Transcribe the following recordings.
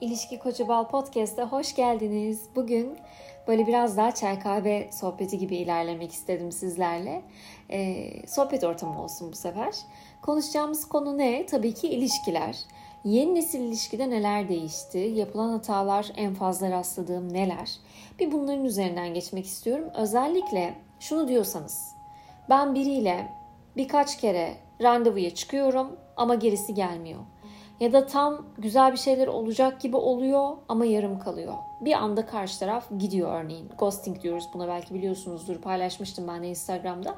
İlişki Koçu Bal Podcast'a hoş geldiniz. Bugün böyle biraz daha çay kahve sohbeti gibi ilerlemek istedim sizlerle. Ee, sohbet ortamı olsun bu sefer. Konuşacağımız konu ne? Tabii ki ilişkiler. Yeni nesil ilişkide neler değişti? Yapılan hatalar en fazla rastladığım neler? Bir bunların üzerinden geçmek istiyorum. Özellikle şunu diyorsanız ben biriyle birkaç kere randevuya çıkıyorum ama gerisi gelmiyor ya da tam güzel bir şeyler olacak gibi oluyor ama yarım kalıyor. Bir anda karşı taraf gidiyor örneğin. Ghosting diyoruz buna belki biliyorsunuzdur. Paylaşmıştım ben de Instagram'da.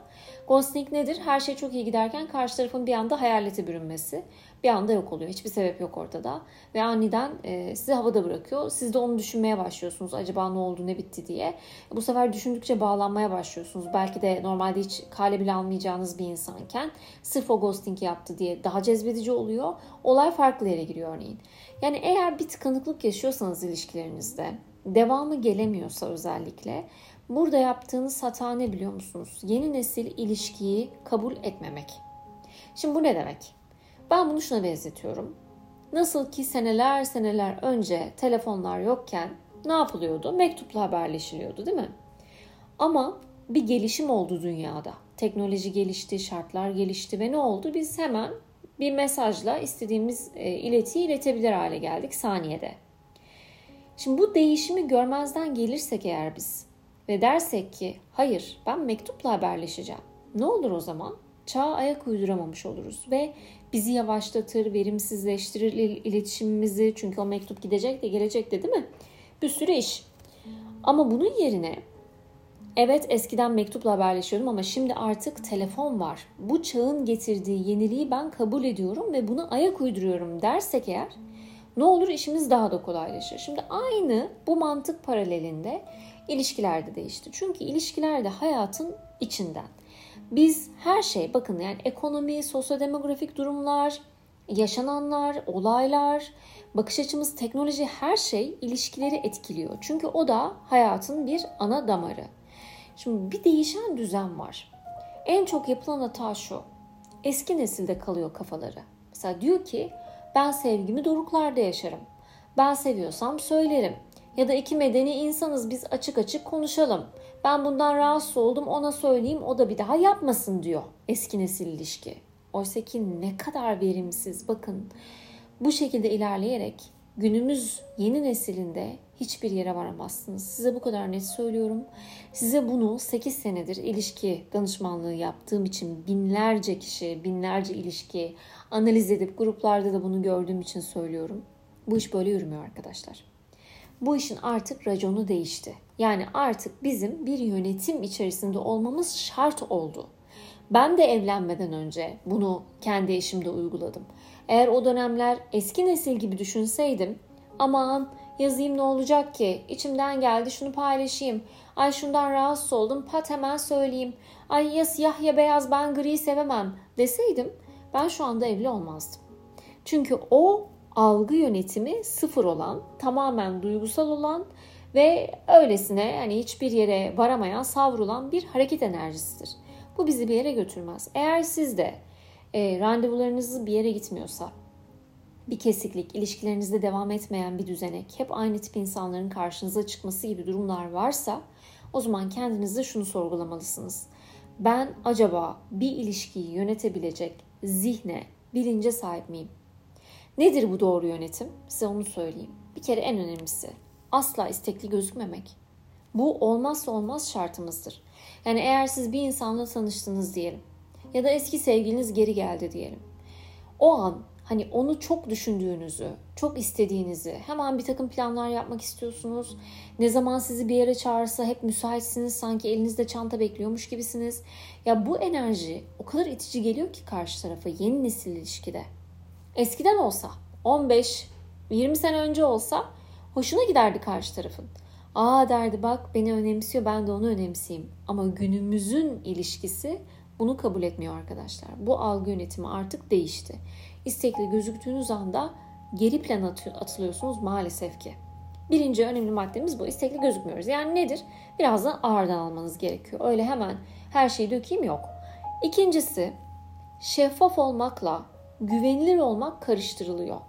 Ghosting nedir? Her şey çok iyi giderken karşı tarafın bir anda hayalete bürünmesi. Bir anda yok oluyor. Hiçbir sebep yok ortada. Ve aniden e, sizi havada bırakıyor. Siz de onu düşünmeye başlıyorsunuz. Acaba ne oldu ne bitti diye. Bu sefer düşündükçe bağlanmaya başlıyorsunuz. Belki de normalde hiç kale bile almayacağınız bir insanken sırf o ghosting yaptı diye daha cezbedici oluyor. Olay farklı yere giriyor örneğin. Yani eğer bir tıkanıklık yaşıyorsanız ilişkilerinizde devamı gelemiyorsa özellikle burada yaptığınız hata ne biliyor musunuz? Yeni nesil ilişkiyi kabul etmemek. Şimdi bu ne demek? Ben bunu şuna benzetiyorum. Nasıl ki seneler seneler önce telefonlar yokken ne yapılıyordu? Mektupla haberleşiliyordu değil mi? Ama bir gelişim oldu dünyada. Teknoloji gelişti, şartlar gelişti ve ne oldu? Biz hemen bir mesajla istediğimiz e, iletiyi iletebilir hale geldik saniyede. Şimdi bu değişimi görmezden gelirsek eğer biz ve dersek ki hayır ben mektupla haberleşeceğim. Ne olur o zaman? Çağa ayak uyduramamış oluruz ve bizi yavaşlatır, verimsizleştirir iletişimimizi. Çünkü o mektup gidecek de gelecek de değil mi? Bir sürü iş. Ama bunun yerine Evet eskiden mektupla haberleşiyordum ama şimdi artık telefon var. Bu çağın getirdiği yeniliği ben kabul ediyorum ve buna ayak uyduruyorum dersek eğer ne olur işimiz daha da kolaylaşır. Şimdi aynı bu mantık paralelinde ilişkilerde değişti. Çünkü ilişkiler de hayatın içinden. Biz her şey bakın yani ekonomi, sosyodemografik durumlar, yaşananlar, olaylar, bakış açımız, teknoloji her şey ilişkileri etkiliyor. Çünkü o da hayatın bir ana damarı. Şimdi bir değişen düzen var. En çok yapılan hata şu. Eski nesilde kalıyor kafaları. Mesela diyor ki ben sevgimi doruklarda yaşarım. Ben seviyorsam söylerim. Ya da iki medeni insanız biz açık açık konuşalım. Ben bundan rahatsız oldum ona söyleyeyim o da bir daha yapmasın diyor eski nesil ilişki. Oysa ki ne kadar verimsiz bakın. Bu şekilde ilerleyerek günümüz yeni nesilinde hiçbir yere varamazsınız. Size bu kadar net söylüyorum. Size bunu 8 senedir ilişki danışmanlığı yaptığım için binlerce kişi, binlerce ilişki analiz edip gruplarda da bunu gördüğüm için söylüyorum. Bu iş böyle yürümüyor arkadaşlar. Bu işin artık raconu değişti. Yani artık bizim bir yönetim içerisinde olmamız şart oldu. Ben de evlenmeden önce bunu kendi eşimde uyguladım. Eğer o dönemler eski nesil gibi düşünseydim aman yazayım ne olacak ki içimden geldi şunu paylaşayım ay şundan rahatsız oldum pat hemen söyleyeyim ay ya siyah ya beyaz ben gri sevemem deseydim ben şu anda evli olmazdım. Çünkü o algı yönetimi sıfır olan, tamamen duygusal olan ve öylesine yani hiçbir yere varamayan, savrulan bir hareket enerjisidir. Bu bizi bir yere götürmez. Eğer siz de e, randevularınız bir yere gitmiyorsa, bir kesiklik, ilişkilerinizde devam etmeyen bir düzenek, hep aynı tip insanların karşınıza çıkması gibi durumlar varsa o zaman kendinizde şunu sorgulamalısınız. Ben acaba bir ilişkiyi yönetebilecek zihne, bilince sahip miyim? Nedir bu doğru yönetim? Size onu söyleyeyim. Bir kere en önemlisi asla istekli gözükmemek. Bu olmazsa olmaz şartımızdır. Yani eğer siz bir insanla tanıştınız diyelim ya da eski sevgiliniz geri geldi diyelim. O an hani onu çok düşündüğünüzü, çok istediğinizi, hemen bir takım planlar yapmak istiyorsunuz. Ne zaman sizi bir yere çağırsa hep müsaitsiniz, sanki elinizde çanta bekliyormuş gibisiniz. Ya bu enerji o kadar itici geliyor ki karşı tarafa yeni nesil ilişkide. Eskiden olsa 15 20 sene önce olsa hoşuna giderdi karşı tarafın. Aa derdi bak beni önemsiyor ben de onu önemseyeyim. Ama günümüzün ilişkisi bunu kabul etmiyor arkadaşlar. Bu algı yönetimi artık değişti. İstekli gözüktüğünüz anda geri plan atılıyorsunuz maalesef ki. Birinci önemli maddemiz bu. İstekli gözükmüyoruz. Yani nedir? Birazdan ağırdan almanız gerekiyor. Öyle hemen her şeyi dökeyim yok. İkincisi şeffaf olmakla güvenilir olmak karıştırılıyor.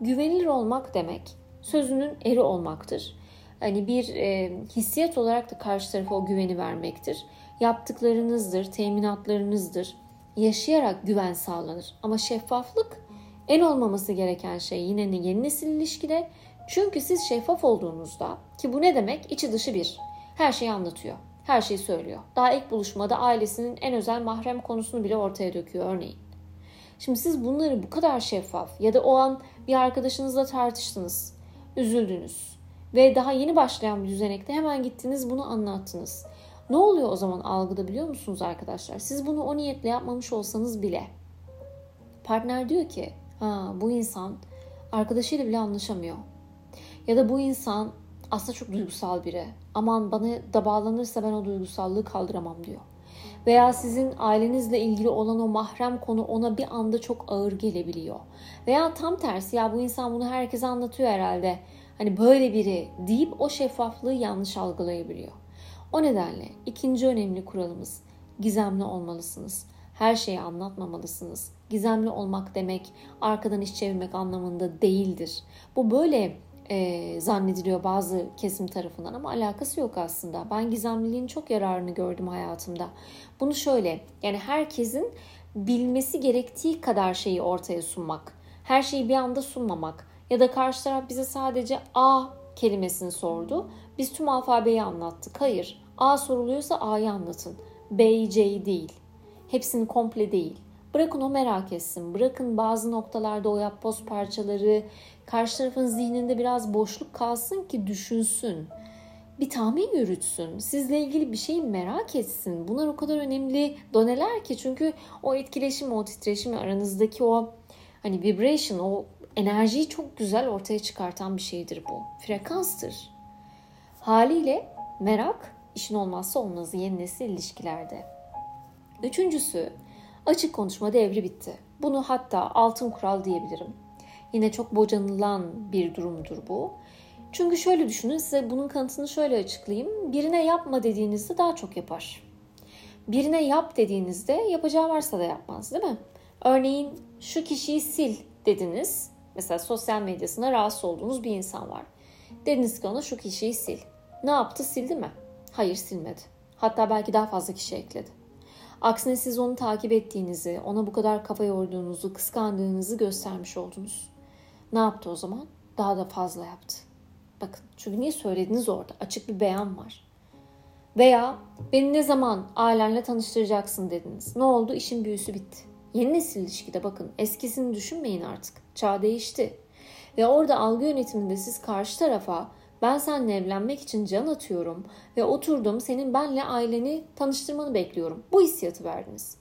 Güvenilir olmak demek sözünün eri olmaktır. Hani bir e, hissiyat olarak da karşı tarafa o güveni vermektir. Yaptıklarınızdır, teminatlarınızdır. Yaşayarak güven sağlanır. Ama şeffaflık en olmaması gereken şey yine yeni nesil ilişkide. Çünkü siz şeffaf olduğunuzda ki bu ne demek? İçi dışı bir. Her şeyi anlatıyor. Her şeyi söylüyor. Daha ilk buluşmada ailesinin en özel mahrem konusunu bile ortaya döküyor örneğin. Şimdi siz bunları bu kadar şeffaf ya da o an bir arkadaşınızla tartıştınız, üzüldünüz ve daha yeni başlayan bir düzenekte hemen gittiniz bunu anlattınız. Ne oluyor o zaman algıda biliyor musunuz arkadaşlar? Siz bunu o niyetle yapmamış olsanız bile partner diyor ki ha bu insan arkadaşıyla bile anlaşamıyor. Ya da bu insan aslında çok duygusal biri. Aman bana da bağlanırsa ben o duygusallığı kaldıramam diyor. Veya sizin ailenizle ilgili olan o mahrem konu ona bir anda çok ağır gelebiliyor. Veya tam tersi ya bu insan bunu herkese anlatıyor herhalde. Hani böyle biri deyip o şeffaflığı yanlış algılayabiliyor. O nedenle ikinci önemli kuralımız gizemli olmalısınız. Her şeyi anlatmamalısınız. Gizemli olmak demek arkadan iş çevirmek anlamında değildir. Bu böyle e, zannediliyor bazı kesim tarafından ama alakası yok aslında. Ben gizemliliğin çok yararını gördüm hayatımda. Bunu şöyle yani herkesin bilmesi gerektiği kadar şeyi ortaya sunmak. Her şeyi bir anda sunmamak. Ya da karşı taraf bize sadece A kelimesini sordu. Biz tüm alfabeyi anlattık. Hayır. A soruluyorsa A'yı anlatın. B'yi C'yi değil. Hepsini komple değil. Bırakın o merak etsin. Bırakın bazı noktalarda o yapboz parçaları karşı tarafın zihninde biraz boşluk kalsın ki düşünsün. Bir tahmin yürütsün. Sizle ilgili bir şeyi merak etsin. Bunlar o kadar önemli doneler ki çünkü o etkileşim, o titreşim aranızdaki o hani vibration, o enerjiyi çok güzel ortaya çıkartan bir şeydir bu. Frekanstır. Haliyle merak işin olmazsa olmazı yeni nesil ilişkilerde. Üçüncüsü açık konuşma devri bitti. Bunu hatta altın kural diyebilirim. Yine çok bocanılan bir durumdur bu. Çünkü şöyle düşünün size bunun kanıtını şöyle açıklayayım. Birine yapma dediğinizde daha çok yapar. Birine yap dediğinizde yapacağı varsa da yapmaz değil mi? Örneğin şu kişiyi sil dediniz. Mesela sosyal medyasına rahatsız olduğunuz bir insan var. Dediniz ki ona şu kişiyi sil. Ne yaptı sildi mi? Hayır silmedi. Hatta belki daha fazla kişi ekledi. Aksine siz onu takip ettiğinizi, ona bu kadar kafa yorduğunuzu, kıskandığınızı göstermiş oldunuz. Ne yaptı o zaman? Daha da fazla yaptı. Bakın çünkü niye söylediniz orada? Açık bir beyan var. Veya beni ne zaman ailenle tanıştıracaksın dediniz. Ne oldu? İşin büyüsü bitti. Yeni nesil ilişkide bakın eskisini düşünmeyin artık. Çağ değişti. Ve orada algı yönetiminde siz karşı tarafa ben seninle evlenmek için can atıyorum ve oturdum senin benle aileni tanıştırmanı bekliyorum. Bu hissiyatı verdiniz.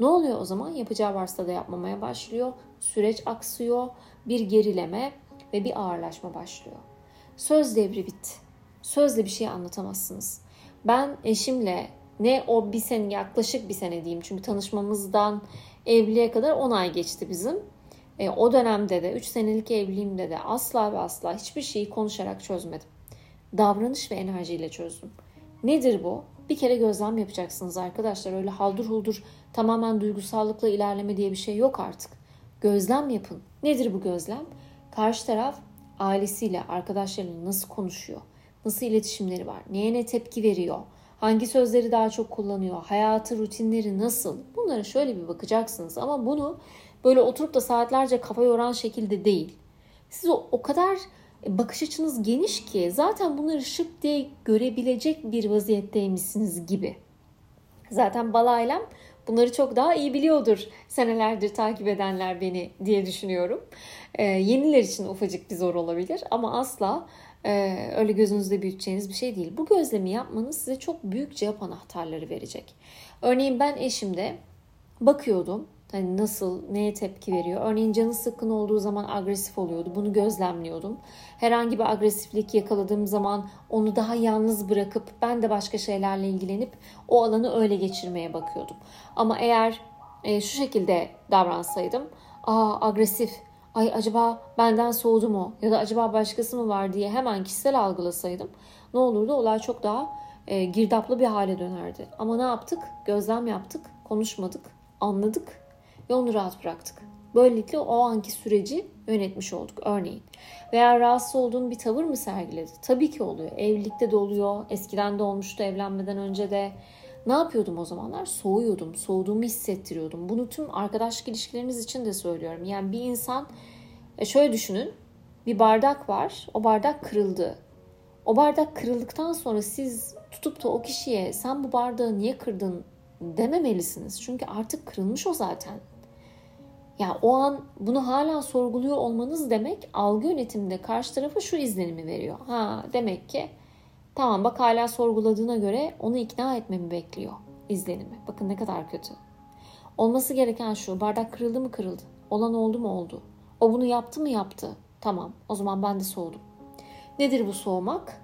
Ne oluyor o zaman? Yapacağı varsa da yapmamaya başlıyor. Süreç aksıyor. Bir gerileme ve bir ağırlaşma başlıyor. Söz devri bitti. Sözle bir şey anlatamazsınız. Ben eşimle ne o bir sene yaklaşık bir sene diyeyim çünkü tanışmamızdan evliliğe kadar 10 ay geçti bizim. E, o dönemde de 3 senelik evliliğimde de asla ve asla hiçbir şeyi konuşarak çözmedim. Davranış ve enerjiyle çözdüm. Nedir bu? Bir kere gözlem yapacaksınız arkadaşlar. Öyle haldur huldur tamamen duygusallıkla ilerleme diye bir şey yok artık. Gözlem yapın. Nedir bu gözlem? Karşı taraf ailesiyle, arkadaşlarıyla nasıl konuşuyor? Nasıl iletişimleri var? Neye ne tepki veriyor? Hangi sözleri daha çok kullanıyor? Hayatı, rutinleri nasıl? Bunlara şöyle bir bakacaksınız ama bunu böyle oturup da saatlerce kafa yoran şekilde değil. Siz o, o kadar bakış açınız geniş ki zaten bunları şıp diye görebilecek bir vaziyetteymişsiniz gibi. Zaten balaylem bunları çok daha iyi biliyordur senelerdir takip edenler beni diye düşünüyorum. Ee, yeniler için ufacık bir zor olabilir ama asla e, öyle gözünüzde büyüteceğiniz bir şey değil. Bu gözlemi yapmanız size çok büyük cevap anahtarları verecek. Örneğin ben eşimde bakıyordum Hani nasıl, neye tepki veriyor? Örneğin canı sıkkın olduğu zaman agresif oluyordu. Bunu gözlemliyordum. Herhangi bir agresiflik yakaladığım zaman onu daha yalnız bırakıp ben de başka şeylerle ilgilenip o alanı öyle geçirmeye bakıyordum. Ama eğer e, şu şekilde davransaydım, aa agresif, ay acaba benden soğudu mu ya da acaba başkası mı var diye hemen kişisel algılasaydım ne olurdu? Olay çok daha e, girdaplı bir hale dönerdi. Ama ne yaptık? Gözlem yaptık, konuşmadık, anladık ve onu rahat bıraktık. Böylelikle o anki süreci yönetmiş olduk örneğin. Veya rahatsız olduğun bir tavır mı sergiledi? Tabii ki oluyor. Evlilikte de oluyor. Eskiden de olmuştu evlenmeden önce de. Ne yapıyordum o zamanlar? Soğuyordum. Soğuduğumu hissettiriyordum. Bunu tüm arkadaşlık ilişkileriniz için de söylüyorum. Yani bir insan e, şöyle düşünün. Bir bardak var. O bardak kırıldı. O bardak kırıldıktan sonra siz tutup da o kişiye sen bu bardağı niye kırdın dememelisiniz. Çünkü artık kırılmış o zaten. Ya o an bunu hala sorguluyor olmanız demek algı yönetiminde karşı tarafa şu izlenimi veriyor. Ha demek ki tamam bak hala sorguladığına göre onu ikna etmemi bekliyor izlenimi. Bakın ne kadar kötü. Olması gereken şu bardak kırıldı mı kırıldı. Olan oldu mu oldu. O bunu yaptı mı yaptı. Tamam o zaman ben de soğudum. Nedir bu soğumak?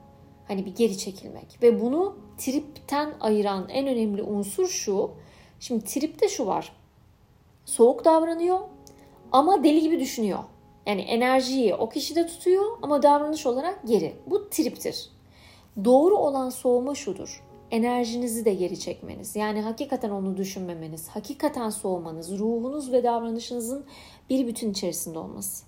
Hani bir geri çekilmek. Ve bunu tripten ayıran en önemli unsur şu. Şimdi tripte şu var. Soğuk davranıyor ama deli gibi düşünüyor. Yani enerjiyi o kişide tutuyor ama davranış olarak geri. Bu triptir. Doğru olan soğuma şudur. Enerjinizi de geri çekmeniz. Yani hakikaten onu düşünmemeniz, hakikaten soğumanız, ruhunuz ve davranışınızın bir bütün içerisinde olması.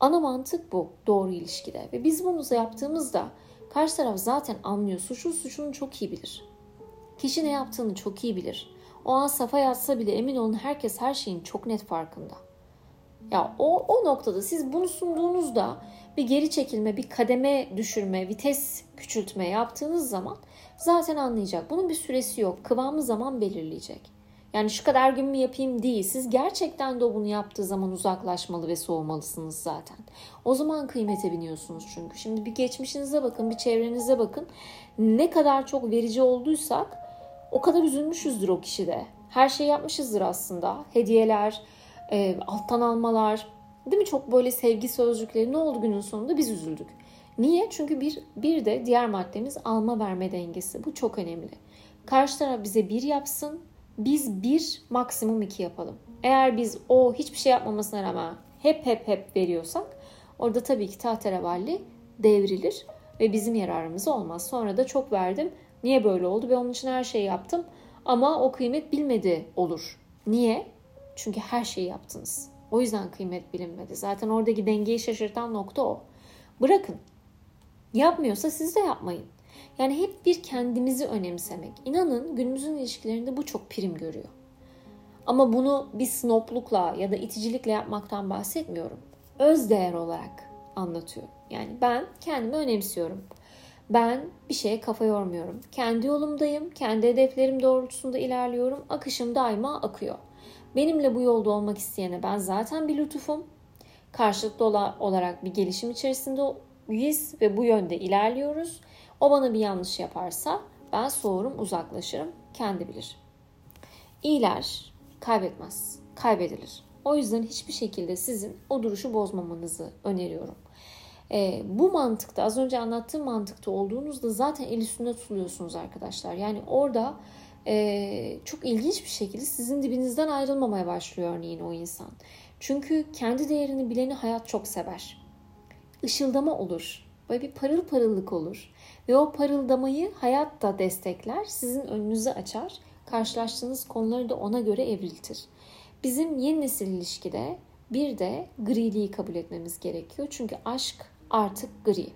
Ana mantık bu doğru ilişkide. Ve biz bunu yaptığımızda karşı taraf zaten anlıyor. Suçlu suçunu çok iyi bilir. Kişi ne yaptığını çok iyi bilir. O an safa yatsa bile emin olun herkes her şeyin çok net farkında. Ya o, o noktada siz bunu sunduğunuzda bir geri çekilme, bir kademe düşürme, vites küçültme yaptığınız zaman zaten anlayacak. Bunun bir süresi yok. Kıvamı zaman belirleyecek. Yani şu kadar gün mü yapayım değil. Siz gerçekten de bunu yaptığı zaman uzaklaşmalı ve soğumalısınız zaten. O zaman kıymete biniyorsunuz çünkü. Şimdi bir geçmişinize bakın, bir çevrenize bakın. Ne kadar çok verici olduysak o kadar üzülmüşüzdür o kişide. Her şey yapmışızdır aslında. Hediyeler, e, alttan almalar, değil mi? Çok böyle sevgi sözcükleri ne oldu günün sonunda biz üzüldük. Niye? Çünkü bir, bir de diğer maddemiz alma verme dengesi. Bu çok önemli. Karşı taraf bize bir yapsın, biz bir maksimum iki yapalım. Eğer biz o hiçbir şey yapmamasına rağmen hep hep hep veriyorsak orada tabii ki tahterevalli devrilir ve bizim yararımıza olmaz. Sonra da çok verdim. Niye böyle oldu? Ben onun için her şeyi yaptım ama o kıymet bilmedi olur. Niye? Çünkü her şeyi yaptınız. O yüzden kıymet bilinmedi. Zaten oradaki dengeyi şaşırtan nokta o. Bırakın. Yapmıyorsa siz de yapmayın. Yani hep bir kendimizi önemsemek. İnanın günümüzün ilişkilerinde bu çok prim görüyor. Ama bunu bir snoplukla ya da iticilikle yapmaktan bahsetmiyorum. Öz değer olarak anlatıyorum. Yani ben kendimi önemsiyorum. Ben bir şeye kafa yormuyorum. Kendi yolumdayım, kendi hedeflerim doğrultusunda ilerliyorum. Akışım daima akıyor. Benimle bu yolda olmak isteyene ben zaten bir lütufum. Karşılıklı olarak bir gelişim içerisindeyiz ve bu yönde ilerliyoruz. O bana bir yanlış yaparsa ben soğurum, uzaklaşırım. Kendi bilir. İyiler kaybetmez, kaybedilir. O yüzden hiçbir şekilde sizin o duruşu bozmamanızı öneriyorum. E, bu mantıkta az önce anlattığım mantıkta olduğunuzda zaten el üstünde tutuluyorsunuz arkadaşlar. Yani orada e, çok ilginç bir şekilde sizin dibinizden ayrılmamaya başlıyor örneğin o insan. Çünkü kendi değerini bileni hayat çok sever. Işıldama olur. Böyle bir parıl parıllık olur. Ve o parıldamayı hayat da destekler. Sizin önünüzü açar. Karşılaştığınız konuları da ona göre evriltir. Bizim yeni nesil ilişkide bir de griliği kabul etmemiz gerekiyor. Çünkü aşk artık gri.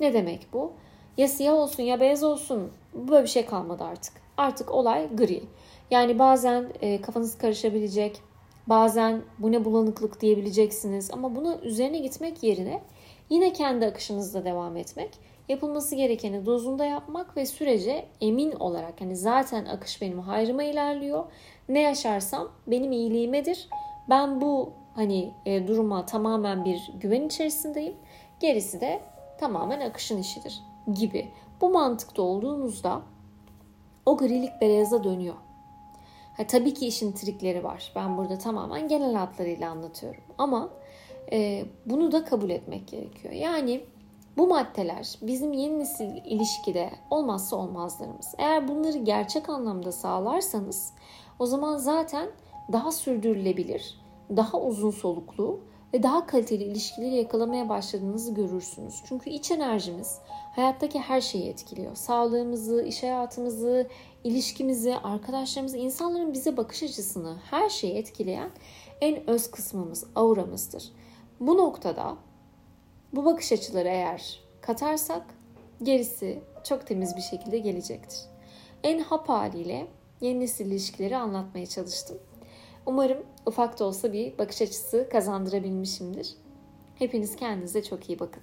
Ne demek bu? Ya siyah olsun ya beyaz olsun böyle bir şey kalmadı artık. Artık olay gri. Yani bazen e, kafanız karışabilecek, bazen bu ne bulanıklık diyebileceksiniz ama buna üzerine gitmek yerine yine kendi akışınızda devam etmek, yapılması gerekeni dozunda yapmak ve sürece emin olarak hani zaten akış benim hayrıma ilerliyor. Ne yaşarsam benim iyiliğimedir. Ben bu hani e, duruma tamamen bir güven içerisindeyim. Gerisi de tamamen akışın işidir gibi. Bu mantıkta olduğunuzda o grilik beyaza dönüyor. Ha, tabii ki işin trikleri var. Ben burada tamamen genel hatlarıyla anlatıyorum. Ama e, bunu da kabul etmek gerekiyor. Yani bu maddeler bizim yeni nesil ilişkide olmazsa olmazlarımız. Eğer bunları gerçek anlamda sağlarsanız o zaman zaten daha sürdürülebilir, daha uzun soluklu ve daha kaliteli ilişkileri yakalamaya başladığınızı görürsünüz. Çünkü iç enerjimiz hayattaki her şeyi etkiliyor. Sağlığımızı, iş hayatımızı, ilişkimizi, arkadaşlarımızı, insanların bize bakış açısını, her şeyi etkileyen en öz kısmımız, auramızdır. Bu noktada bu bakış açıları eğer katarsak gerisi çok temiz bir şekilde gelecektir. En hap haliyle yeni nesil ilişkileri anlatmaya çalıştım. Umarım ufak da olsa bir bakış açısı kazandırabilmişimdir. Hepiniz kendinize çok iyi bakın.